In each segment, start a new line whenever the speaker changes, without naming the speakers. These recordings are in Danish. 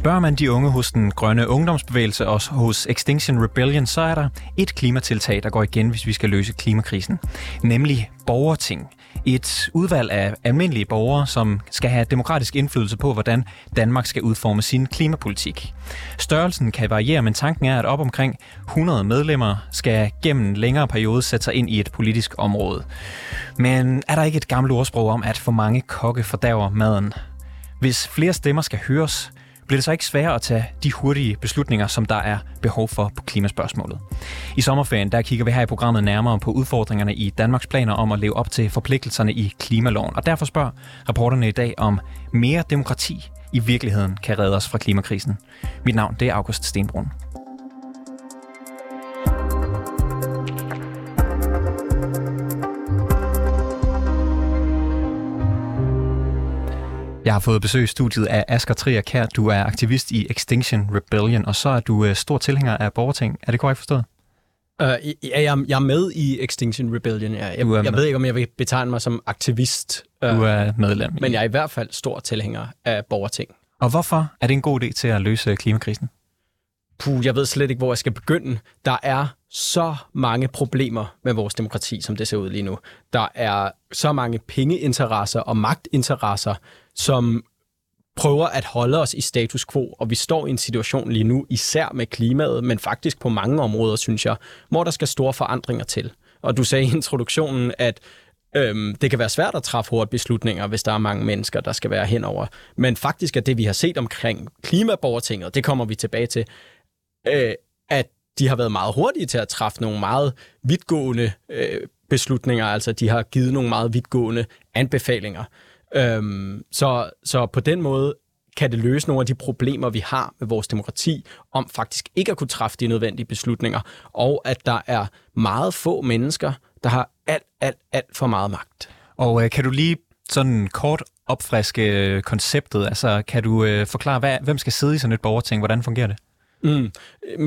Spørger man de unge hos den grønne ungdomsbevægelse og hos Extinction Rebellion, så er der et klimatiltag, der går igen, hvis vi skal løse klimakrisen. Nemlig borgerting. Et udvalg af almindelige borgere, som skal have demokratisk indflydelse på, hvordan Danmark skal udforme sin klimapolitik. Størrelsen kan variere, men tanken er, at op omkring 100 medlemmer skal gennem en længere periode sætte sig ind i et politisk område. Men er der ikke et gammelt ordsprog om, at for mange kokke fordærver maden? Hvis flere stemmer skal høres, bliver det så ikke sværere at tage de hurtige beslutninger, som der er behov for på klimaspørgsmålet. I sommerferien der kigger vi her i programmet nærmere på udfordringerne i Danmarks planer om at leve op til forpligtelserne i klimaloven, og derfor spørger rapporterne i dag om mere demokrati i virkeligheden kan redde os fra klimakrisen. Mit navn det er August Stenbrun. Jeg har fået besøg i studiet af Asger Trier Kær. Du er aktivist i Extinction Rebellion, og så er du uh, stor tilhænger af borgerting. Er det korrekt forstået?
Uh, ja, jeg, jeg er med i Extinction Rebellion. Ja. Jeg, jeg ved ikke, om jeg vil betegne mig som aktivist.
Uh, du er medlem.
Men jeg er i hvert fald stor tilhænger af borgerting.
Og hvorfor er det en god idé til at løse klimakrisen?
Puh, jeg ved slet ikke, hvor jeg skal begynde. Der er så mange problemer med vores demokrati, som det ser ud lige nu. Der er så mange pengeinteresser og magtinteresser, som prøver at holde os i status quo, og vi står i en situation lige nu, især med klimaet, men faktisk på mange områder, synes jeg, hvor der skal store forandringer til. Og du sagde i introduktionen, at øhm, det kan være svært at træffe hurtige beslutninger, hvis der er mange mennesker, der skal være henover. Men faktisk er det, vi har set omkring klimaborgertinget, det kommer vi tilbage til, øh, at de har været meget hurtige til at træffe nogle meget vidtgående øh, beslutninger, altså de har givet nogle meget vidtgående anbefalinger. Øhm, så, så på den måde kan det løse nogle af de problemer, vi har med vores demokrati, om faktisk ikke at kunne træffe de nødvendige beslutninger, og at der er meget få mennesker, der har alt, alt, alt for meget magt.
Og øh, kan du lige sådan kort opfriske konceptet? Altså, kan du øh, forklare, hvad, hvem skal sidde i sådan et borgerting? Hvordan fungerer det?
Mm.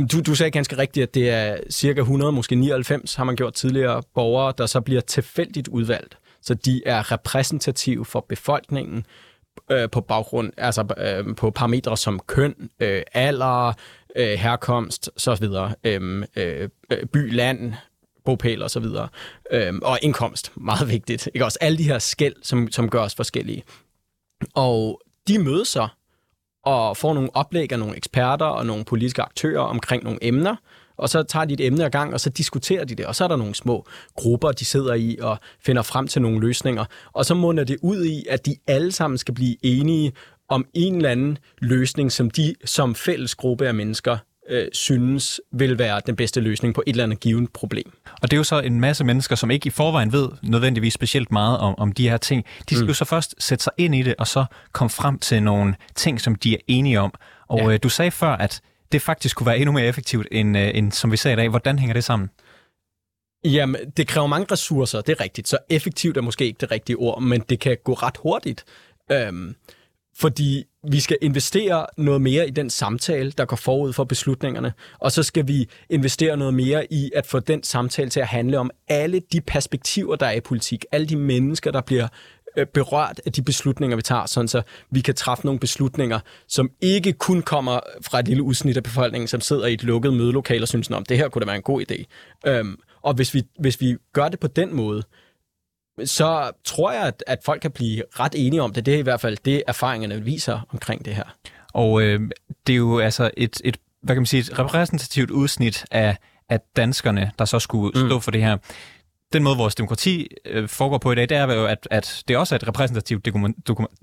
Du, du sagde ganske rigtigt, at det er cirka 100, måske 99, har man gjort tidligere borgere, der så bliver tilfældigt udvalgt. Så de er repræsentative for befolkningen øh, på baggrund, altså øh, på parametre som køn, øh, alder, øh, herkomst, så videre, øh, øh, by, land, bopæl og så videre, øh, og indkomst, meget vigtigt. Ikke også alle de her skæld, som, som gør os forskellige. Og de mødes så og får nogle oplæg af nogle eksperter og nogle politiske aktører omkring nogle emner, og så tager de et emne ad gang, og så diskuterer de det, og så er der nogle små grupper, de sidder i og finder frem til nogle løsninger, og så munder det ud i, at de alle sammen skal blive enige om en eller anden løsning, som de som fælles gruppe af mennesker øh, synes vil være den bedste løsning på et eller andet givet problem.
Og det er jo så en masse mennesker, som ikke i forvejen ved nødvendigvis specielt meget om, om de her ting. De skal mm. jo så først sætte sig ind i det, og så komme frem til nogle ting, som de er enige om. Og ja. øh, du sagde før, at det faktisk kunne være endnu mere effektivt, end, øh, end som vi sagde i dag. Hvordan hænger det sammen?
Jamen, det kræver mange ressourcer, det er rigtigt. Så effektivt er måske ikke det rigtige ord, men det kan gå ret hurtigt. Øhm, fordi vi skal investere noget mere i den samtale, der går forud for beslutningerne, og så skal vi investere noget mere i at få den samtale til at handle om alle de perspektiver, der er i politik, alle de mennesker, der bliver berørt af de beslutninger, vi tager, sådan så vi kan træffe nogle beslutninger, som ikke kun kommer fra et lille udsnit af befolkningen, som sidder i et lukket mødelokale og synes, om det her kunne da være en god idé. Øhm, og hvis vi, hvis vi gør det på den måde, så tror jeg, at, at folk kan blive ret enige om det. Det er i hvert fald det, erfaringerne viser omkring det her.
Og øh, det er jo altså et, et, hvad kan man sige, et repræsentativt udsnit af, af danskerne, der så skulle stå mm. for det her. Den måde, vores demokrati øh, foregår på i dag, det er jo, at, at det også er et repræsentativt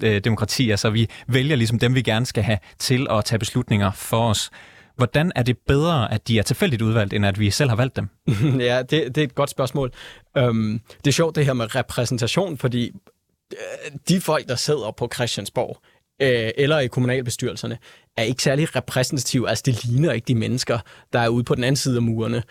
øh, demokrati. Altså, vi vælger ligesom dem, vi gerne skal have til at tage beslutninger for os. Hvordan er det bedre, at de er tilfældigt udvalgt, end at vi selv har valgt dem?
ja, det, det er et godt spørgsmål. Øhm, det er sjovt det her med repræsentation, fordi øh, de folk, der sidder på Christiansborg, øh, eller i kommunalbestyrelserne, er ikke særlig repræsentative. Altså, det ligner ikke de mennesker, der er ude på den anden side af murene.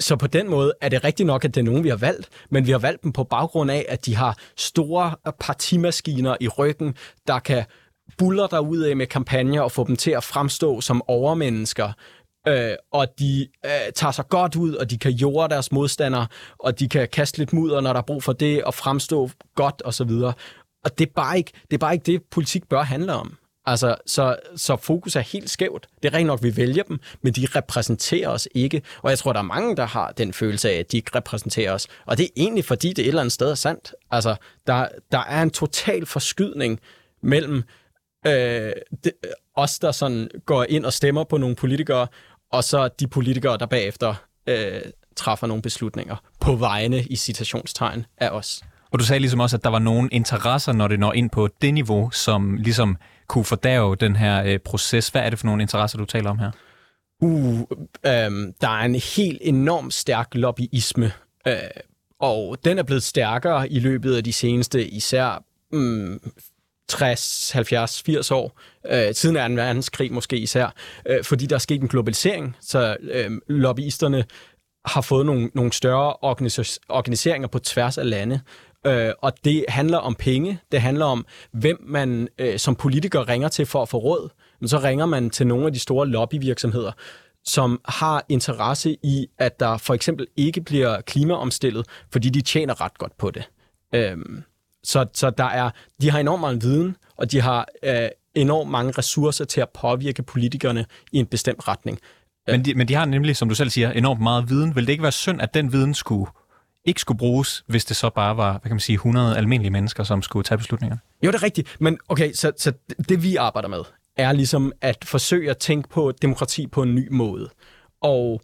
Så på den måde er det rigtigt nok, at det er nogen, vi har valgt, men vi har valgt dem på baggrund af, at de har store partimaskiner i ryggen, der kan buller af med kampagner og få dem til at fremstå som overmennesker, øh, og de øh, tager sig godt ud, og de kan jorde deres modstandere, og de kan kaste lidt mudder, når der er brug for det, og fremstå godt og så videre. Og det er bare ikke det, er bare ikke det politik bør handle om. Altså, så, så fokus er helt skævt. Det er rent nok, vi vælger dem, men de repræsenterer os ikke. Og jeg tror, der er mange, der har den følelse af, at de ikke repræsenterer os. Og det er egentlig, fordi det et eller andet sted er sandt. Altså, der, der er en total forskydning mellem øh, det, os, der sådan går ind og stemmer på nogle politikere, og så de politikere, der bagefter øh, træffer nogle beslutninger på vegne i citationstegn af os.
Og du sagde ligesom også, at der var nogle interesser, når det når ind på det niveau, som ligesom kunne fordave den her øh, proces. Hvad er det for nogle interesser, du taler om her?
Uh, øh, der er en helt enorm stærk lobbyisme, øh, og den er blevet stærkere i løbet af de seneste især mm, 60, 70, 80 år, øh, siden 2. verdenskrig måske især, øh, fordi der er sket en globalisering, så øh, lobbyisterne har fået nogle, nogle større organis- organiseringer på tværs af lande, øh, og det handler om penge, det handler om, hvem man øh, som politiker ringer til for at få råd, men så ringer man til nogle af de store lobbyvirksomheder, som har interesse i, at der for eksempel ikke bliver klimaomstillet, fordi de tjener ret godt på det. Øhm, så, så der er, de har enormt meget viden, og de har øh, enormt mange ressourcer til at påvirke politikerne i en bestemt retning.
Men de, men de har nemlig, som du selv siger, enormt meget viden. Vil det ikke være synd, at den viden skulle ikke skulle bruges, hvis det så bare var, hvad kan man sige, 100 almindelige mennesker, som skulle tage beslutninger?
Jo, det er rigtigt. Men okay, så, så det vi arbejder med, er ligesom at forsøge at tænke på demokrati på en ny måde. Og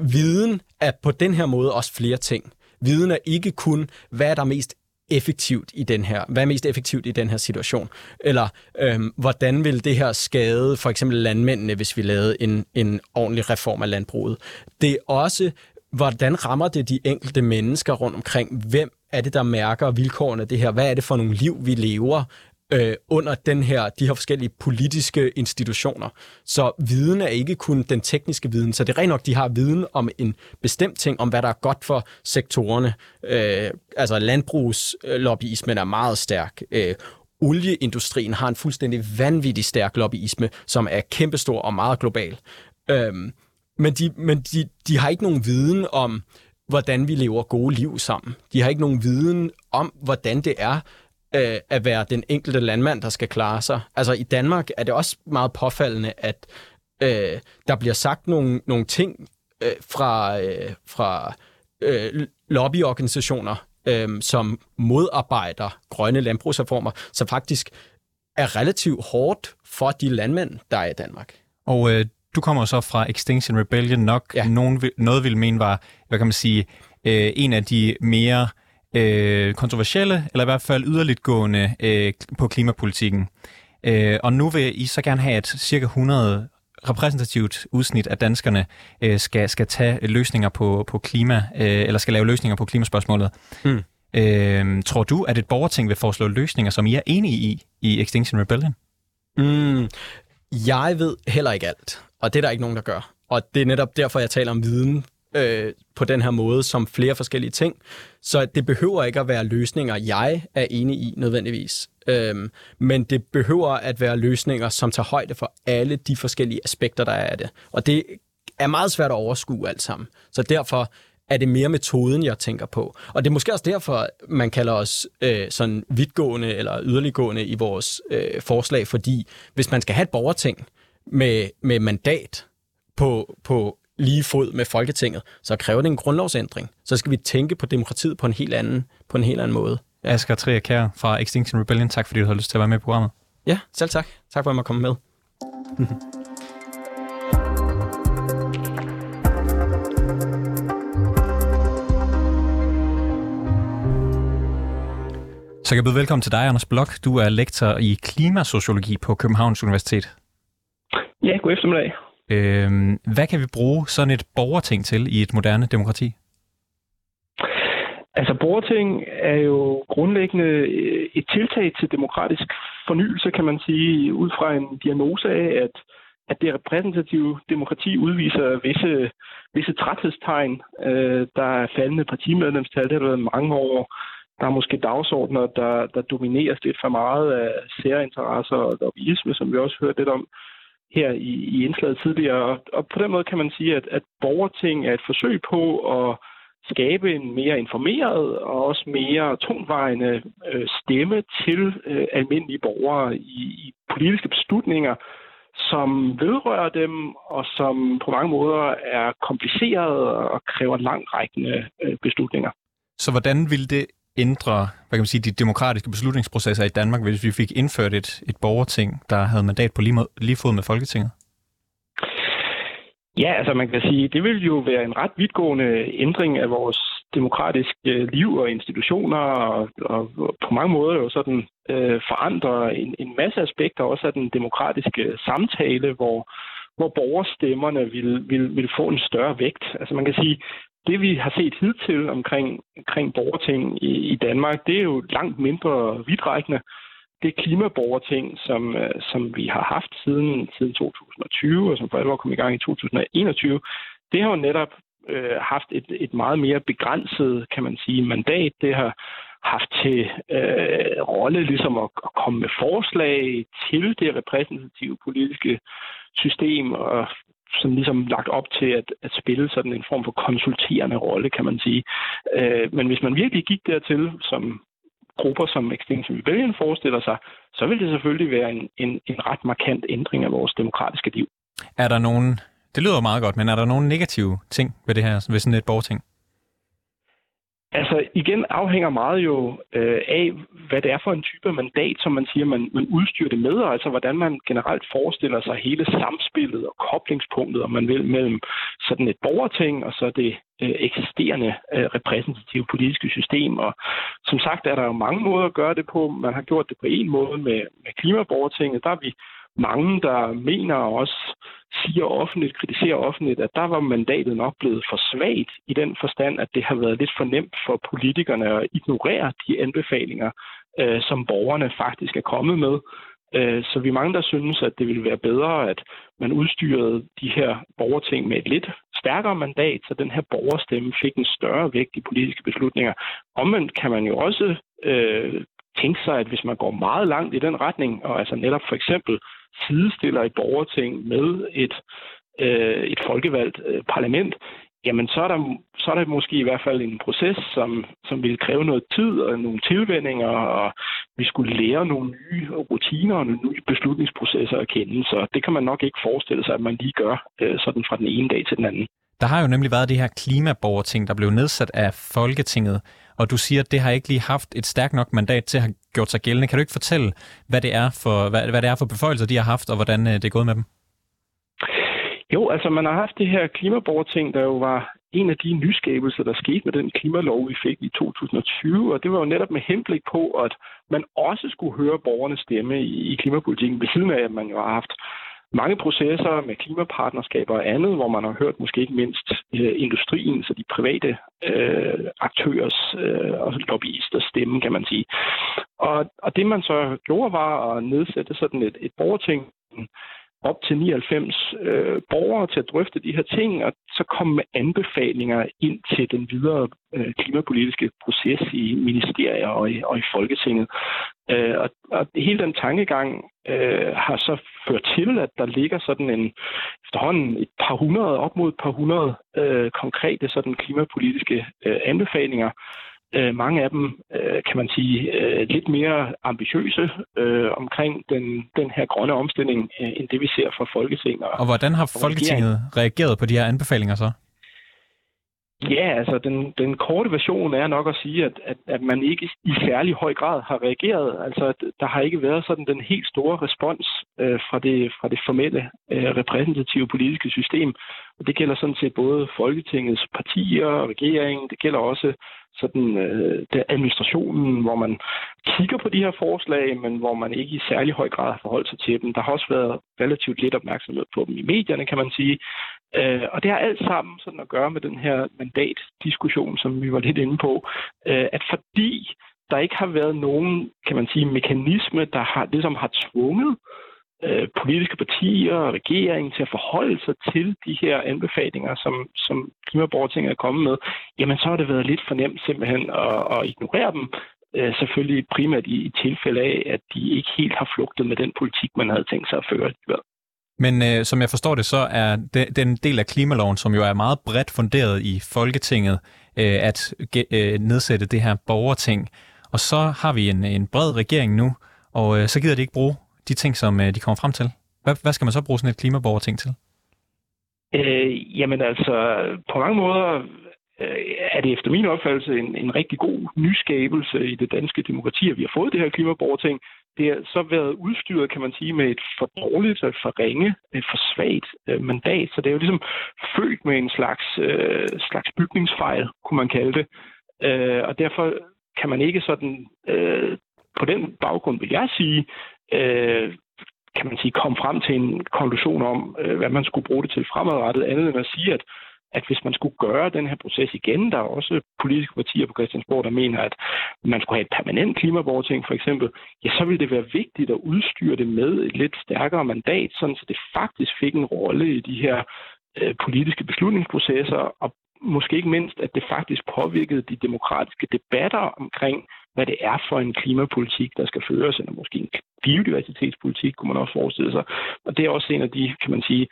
viden er på den her måde også flere ting. Viden er ikke kun, hvad er der mest effektivt i den her, hvad er mest effektivt i den her situation? Eller øhm, hvordan vil det her skade for eksempel landmændene, hvis vi lavede en, en ordentlig reform af landbruget? Det er også, hvordan rammer det de enkelte mennesker rundt omkring? Hvem er det, der mærker vilkårene af det her? Hvad er det for nogle liv, vi lever? øh, under den her, de her forskellige politiske institutioner. Så viden er ikke kun den tekniske viden, så det er rent nok, de har viden om en bestemt ting, om hvad der er godt for sektorerne. Øh, altså landbrugslobbyismen er meget stærk. Øh, olieindustrien har en fuldstændig vanvittig stærk lobbyisme, som er kæmpestor og meget global. Øh, men de, men de, de har ikke nogen viden om, hvordan vi lever gode liv sammen. De har ikke nogen viden om, hvordan det er øh, at være den enkelte landmand, der skal klare sig. Altså i Danmark er det også meget påfaldende, at øh, der bliver sagt nogle, nogle ting øh, fra, øh, fra øh, lobbyorganisationer, øh, som modarbejder grønne landbrugsreformer, som faktisk er relativt hårdt for de landmænd, der er i Danmark.
Og øh, du kommer så fra Extinction Rebellion, nok ja. nogen, noget vil mene var, hvad kan man sige, øh, en af de mere øh, kontroversielle, eller i hvert fald yderligt gående øh, på klimapolitikken. Øh, og nu vil I så gerne have, at cirka 100 repræsentativt udsnit af danskerne øh, skal, skal tage løsninger på, på klima, øh, eller skal lave løsninger på klimaspørgsmålet. Mm. Øh, tror du, at et borgerting vil foreslå løsninger, som I er enige i i Extinction Rebellion?
Mm. Jeg ved heller ikke alt, og det er der ikke nogen, der gør. Og det er netop derfor, jeg taler om viden, øh, på den her måde som flere forskellige ting. Så det behøver ikke at være løsninger, jeg er enig i nødvendigvis. Øhm, men det behøver at være løsninger, som tager højde for alle de forskellige aspekter, der er af det. Og det er meget svært at overskue alt sammen. Så derfor er det mere metoden, jeg tænker på. Og det er måske også derfor, man kalder os øh, sådan vidtgående eller yderliggående i vores øh, forslag, fordi hvis man skal have et borgerting med, med mandat på, på lige fod med Folketinget, så kræver det en grundlovsændring. Så skal vi tænke på demokratiet på en helt anden, på en helt anden måde.
Ja. Asger Trier Kær fra Extinction Rebellion, tak fordi du har lyst til at være med i programmet.
Ja, selv tak. Tak for at jeg måtte komme med.
Så jeg byde velkommen til dig, Anders Blok. Du er lektor i klimasociologi på Københavns Universitet.
Ja, god eftermiddag.
Øh, hvad kan vi bruge sådan et borgerting til i et moderne demokrati?
Altså, borgerting er jo grundlæggende øh, et tiltag til demokratisk fornyelse, kan man sige, ud fra en diagnose af, at, at det repræsentative demokrati udviser visse, visse træthedstegn. Øh, der er faldende partimedlemstal, det har været mange år. Der er måske dagsordner, der, der domineres lidt for meget af særinteresser og lobbyisme, som vi også hørte lidt om her i, i indslaget tidligere. Og, og på den måde kan man sige, at, at borgerting er et forsøg på at skabe en mere informeret og også mere tungvejende øh, stemme til øh, almindelige borgere i, i politiske beslutninger, som vedrører dem, og som på mange måder er kompliceret og kræver langrækkende øh, beslutninger.
Så hvordan ville det ændre hvad kan man sige, de demokratiske beslutningsprocesser i Danmark, hvis vi fik indført et, et borgerting, der havde mandat på lige, måde, lige fod med Folketinget?
Ja, altså man kan sige, det vil jo være en ret vidtgående ændring af vores demokratiske liv og institutioner, og, og på mange måder jo sådan øh, forandre en, en masse aspekter også af den demokratiske samtale, hvor, hvor borgerstemmerne vil, vil, vil få en større vægt. Altså man kan sige, det vi har set hidtil omkring, omkring borgerting i, i Danmark, det er jo langt mindre vidtrækkende. Det klimaborgerting, som, øh, som vi har haft siden, siden 2020, og som for alvor kom i gang i 2021, det har jo netop øh, haft et, et meget mere begrænset, kan man sige, mandat. Det har haft til øh, rolle ligesom at, at komme med forslag til det repræsentative politiske system, og som ligesom lagt op til at, at spille sådan en form for konsulterende rolle, kan man sige. Øh, men hvis man virkelig gik dertil, som grupper som Extinction Rebellion forestiller sig, så vil det selvfølgelig være en, en, en ret markant ændring af vores demokratiske liv.
Er der nogen, det lyder meget godt, men er der nogen negative ting ved det her, ved sådan et borgerting?
Altså igen afhænger meget jo øh, af, hvad det er for en type mandat, som man siger, man, man udstyrer det med, og altså hvordan man generelt forestiller sig hele samspillet og koblingspunktet, om man vil, mellem sådan et borgerting og så det øh, eksisterende øh, repræsentative politiske system. Og som sagt er der jo mange måder at gøre det på. Man har gjort det på en måde med, med klimaborgertinget. Der er vi mange, der mener og også siger offentligt, kritiserer offentligt, at der var mandatet nok blevet for svagt i den forstand, at det har været lidt for nemt for politikerne at ignorere de anbefalinger, øh, som borgerne faktisk er kommet med. Øh, så vi er mange, der synes, at det ville være bedre, at man udstyrede de her borgerting med et lidt stærkere mandat, så den her borgerstemme fik en større vægt i politiske beslutninger. Omvendt kan man jo også øh, tænke sig, at hvis man går meget langt i den retning, og altså netop for eksempel sidestiller et borgerting med et, øh, et folkevalgt øh, parlament, jamen så er, der, så er der måske i hvert fald en proces, som, som vil kræve noget tid og nogle tilvændinger, og vi skulle lære nogle nye rutiner og nogle nye beslutningsprocesser at kende. Så det kan man nok ikke forestille sig, at man lige gør øh, sådan fra den ene dag til den anden.
Der har jo nemlig været det her klimaborgerting, der blev nedsat af Folketinget, og du siger, at det har ikke lige haft et stærkt nok mandat til at have gjort sig gældende. Kan du ikke fortælle, hvad det er for, hvad, hvad det er for beføjelser, de har haft, og hvordan øh, det er gået med dem?
Jo, altså man har haft det her klimaborgerting, der jo var en af de nyskabelser, der skete med den klimalov, vi fik i 2020, og det var jo netop med henblik på, at man også skulle høre borgernes stemme i, i klimapolitikken, ved siden af, at man jo har haft mange processer med klimapartnerskaber og andet, hvor man har hørt måske ikke mindst øh, industrien, så de private øh, aktørers øh, og lobbyisters stemme, kan man sige. Og, og det man så gjorde var at nedsætte sådan et, et borgerting, op til 99 øh, borgere til at drøfte de her ting, og så komme med anbefalinger ind til den videre øh, klimapolitiske proces i ministerier og i, og i Folketinget. Øh, og, og hele den tankegang øh, har så ført til, at der ligger sådan en efterhånden et par hundrede, op mod et par hundrede øh, konkrete sådan klimapolitiske øh, anbefalinger, Øh, mange af dem, øh, kan man sige, øh, lidt mere ambitiøse øh, omkring den, den her grønne omstilling, øh, end det vi ser fra Folketinget.
Og, og hvordan har Folketinget reageret på de her anbefalinger så?
Ja, altså den, den korte version er nok at sige, at, at, at man ikke i særlig høj grad har reageret. Altså der har ikke været sådan den helt store respons øh, fra, det, fra det formelle øh, repræsentative politiske system. Og det gælder sådan set både Folketingets partier og regeringen. Det gælder også sådan øh, der administrationen, hvor man kigger på de her forslag, men hvor man ikke i særlig høj grad har forholdt sig til dem. Der har også været relativt lidt opmærksomhed på dem i medierne, kan man sige. Øh, og det har alt sammen sådan at gøre med den her mandatdiskussion, som vi var lidt inde på, øh, at fordi der ikke har været nogen, kan man sige, mekanisme, der har, ligesom har tvunget øh, politiske partier og regeringen til at forholde sig til de her anbefalinger, som, som Klimaborgertinget er kommet med, jamen så har det været lidt for nemt simpelthen at, at ignorere dem, øh, selvfølgelig primært i, i tilfælde af, at de ikke helt har flugtet med den politik, man havde tænkt sig at føre alligevel.
Men øh, som jeg forstår det, så er det, den del af klimaloven, som jo er meget bredt funderet i Folketinget, øh, at øh, nedsætte det her borgerting. Og så har vi en, en bred regering nu, og øh, så gider de ikke bruge de ting, som øh, de kommer frem til. Hvad, hvad skal man så bruge sådan et klimaborgerting til?
Øh, jamen altså, på mange måder øh, er det efter min opfattelse en, en rigtig god nyskabelse i det danske demokrati, at vi har fået det her klimaborgerting. Det har så været udstyret, kan man sige, med et for dårligt, et for ringe, et for svagt øh, mandat. Så det er jo ligesom født med en slags, øh, slags bygningsfejl, kunne man kalde det. Øh, og derfor kan man ikke sådan, øh, på den baggrund vil jeg sige, øh, kan man sige, komme frem til en konklusion om, øh, hvad man skulle bruge det til fremadrettet, andet end at sige, at at hvis man skulle gøre den her proces igen, der er også politiske partier på Christiansborg, der mener, at man skulle have et permanent klimaborgerting for eksempel, ja, så ville det være vigtigt at udstyre det med et lidt stærkere mandat, sådan så det faktisk fik en rolle i de her øh, politiske beslutningsprocesser, og måske ikke mindst, at det faktisk påvirkede de demokratiske debatter omkring, hvad det er for en klimapolitik, der skal føres, eller måske en biodiversitetspolitik, kunne man også forestille sig. Og det er også en af de, kan man sige,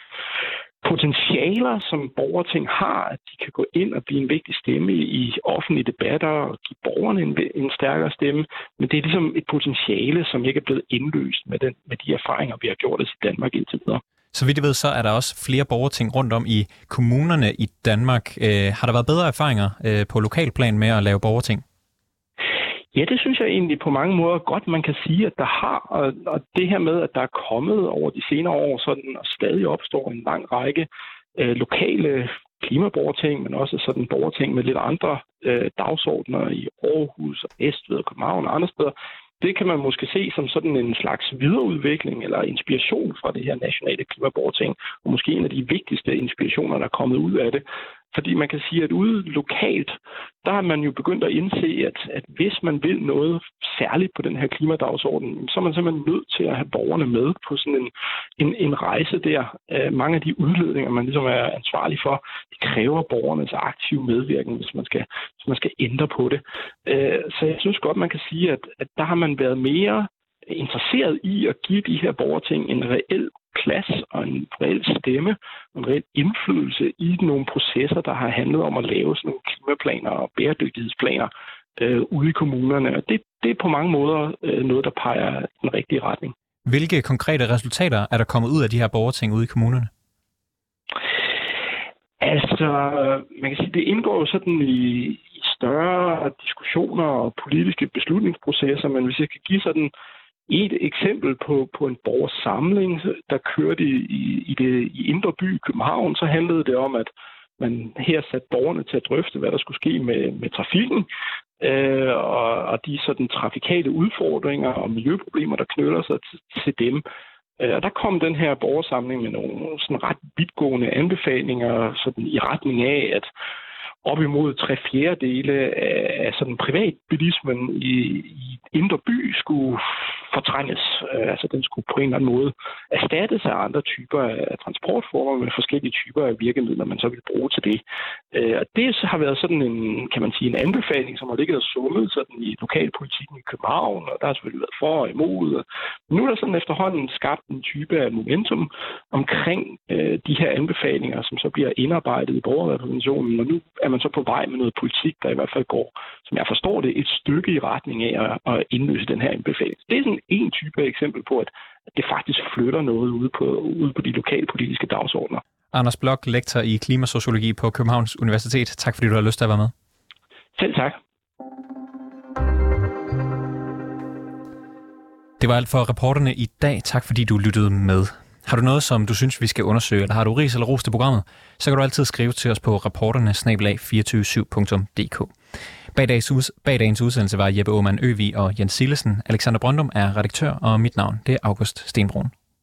potentialer, som borgerting har, at de kan gå ind og blive en vigtig stemme i offentlige debatter og give borgerne en, en stærkere stemme. Men det er ligesom et potentiale, som ikke er blevet indløst med, den, med de erfaringer, vi har gjort os i Danmark indtil videre.
Så vidt jeg ved, så er der også flere borgerting rundt om i kommunerne i Danmark. Øh, har der været bedre erfaringer øh, på lokalplan med at lave borgerting?
Ja, det synes jeg egentlig på mange måder godt, man kan sige, at der har. Og, og det her med, at der er kommet over de senere år, sådan, og stadig opstår en lang række øh, lokale klimaborgerting, men også sådan borgerting med lidt andre øh, dagsordner i Aarhus og Estved og København og andre steder. Det kan man måske se som sådan en slags videreudvikling eller inspiration fra det her nationale klimaborgerting, og måske en af de vigtigste inspirationer, der er kommet ud af det. Fordi man kan sige, at ude lokalt, der har man jo begyndt at indse, at, at hvis man vil noget særligt på den her klimadagsorden, så er man simpelthen nødt til at have borgerne med på sådan en, en, en rejse der. Øh, mange af de udledninger, man ligesom er ansvarlig for, de kræver borgernes aktive medvirken, hvis man skal, hvis man skal ændre på det. Øh, så jeg synes godt, man kan sige, at, at der har man været mere interesseret i at give de her borgerting en reel plads og en reel stemme, en reel indflydelse i nogle processer, der har handlet om at lave sådan nogle klimaplaner og bæredygtighedsplaner øh, ude i kommunerne. Og det, det er på mange måder øh, noget, der peger den rigtige retning.
Hvilke konkrete resultater er der kommet ud af de her borgerting ude i kommunerne?
Altså, man kan sige, det indgår sådan i, i større diskussioner og politiske beslutningsprocesser, men hvis jeg kan give sådan et eksempel på, på en borgersamling, der kørte i, i, det i Indre By i København, så handlede det om, at man her satte borgerne til at drøfte, hvad der skulle ske med, med trafikken, øh, og, og de sådan trafikale udfordringer og miljøproblemer, der knytter sig til, til dem. Øh, og der kom den her borgersamling med nogle sådan ret vidtgående anbefalinger sådan i retning af, at op imod tre fjerdedele af sådan privatbilismen i, i indre by skulle fortrænges. Øh, altså den skulle på en eller anden måde erstattes af andre typer af transportformer med forskellige typer af virkemidler, man så vil bruge til det. Øh, og det har været sådan en, kan man sige, en anbefaling, som har ligget og summet sådan i lokalpolitikken i København, og der har selvfølgelig været for og imod. Nu er der sådan efterhånden skabt en type af momentum omkring øh, de her anbefalinger, som så bliver indarbejdet i borgerrepræsentationen, og nu er man så på vej med noget politik, der i hvert fald går, som jeg forstår det, et stykke i retning af at, at indløse den her anbefaling. Det er sådan en type eksempel på, at det faktisk flytter noget ude på, ude på de lokale politiske dagsordner.
Anders Blok, lektor i klimasociologi på Københavns Universitet. Tak fordi du har lyst til at være med.
Selv tak.
Det var alt for reporterne i dag. Tak fordi du lyttede med. Har du noget, som du synes, vi skal undersøge, eller har du ris eller ros til programmet, så kan du altid skrive til os på rapporterne 247dk Bag, dagens, bag dagens udsendelse var Jeppe Aumann Øvi og Jens Sillesen. Alexander Brøndum er redaktør, og mit navn det er August Stenbrun.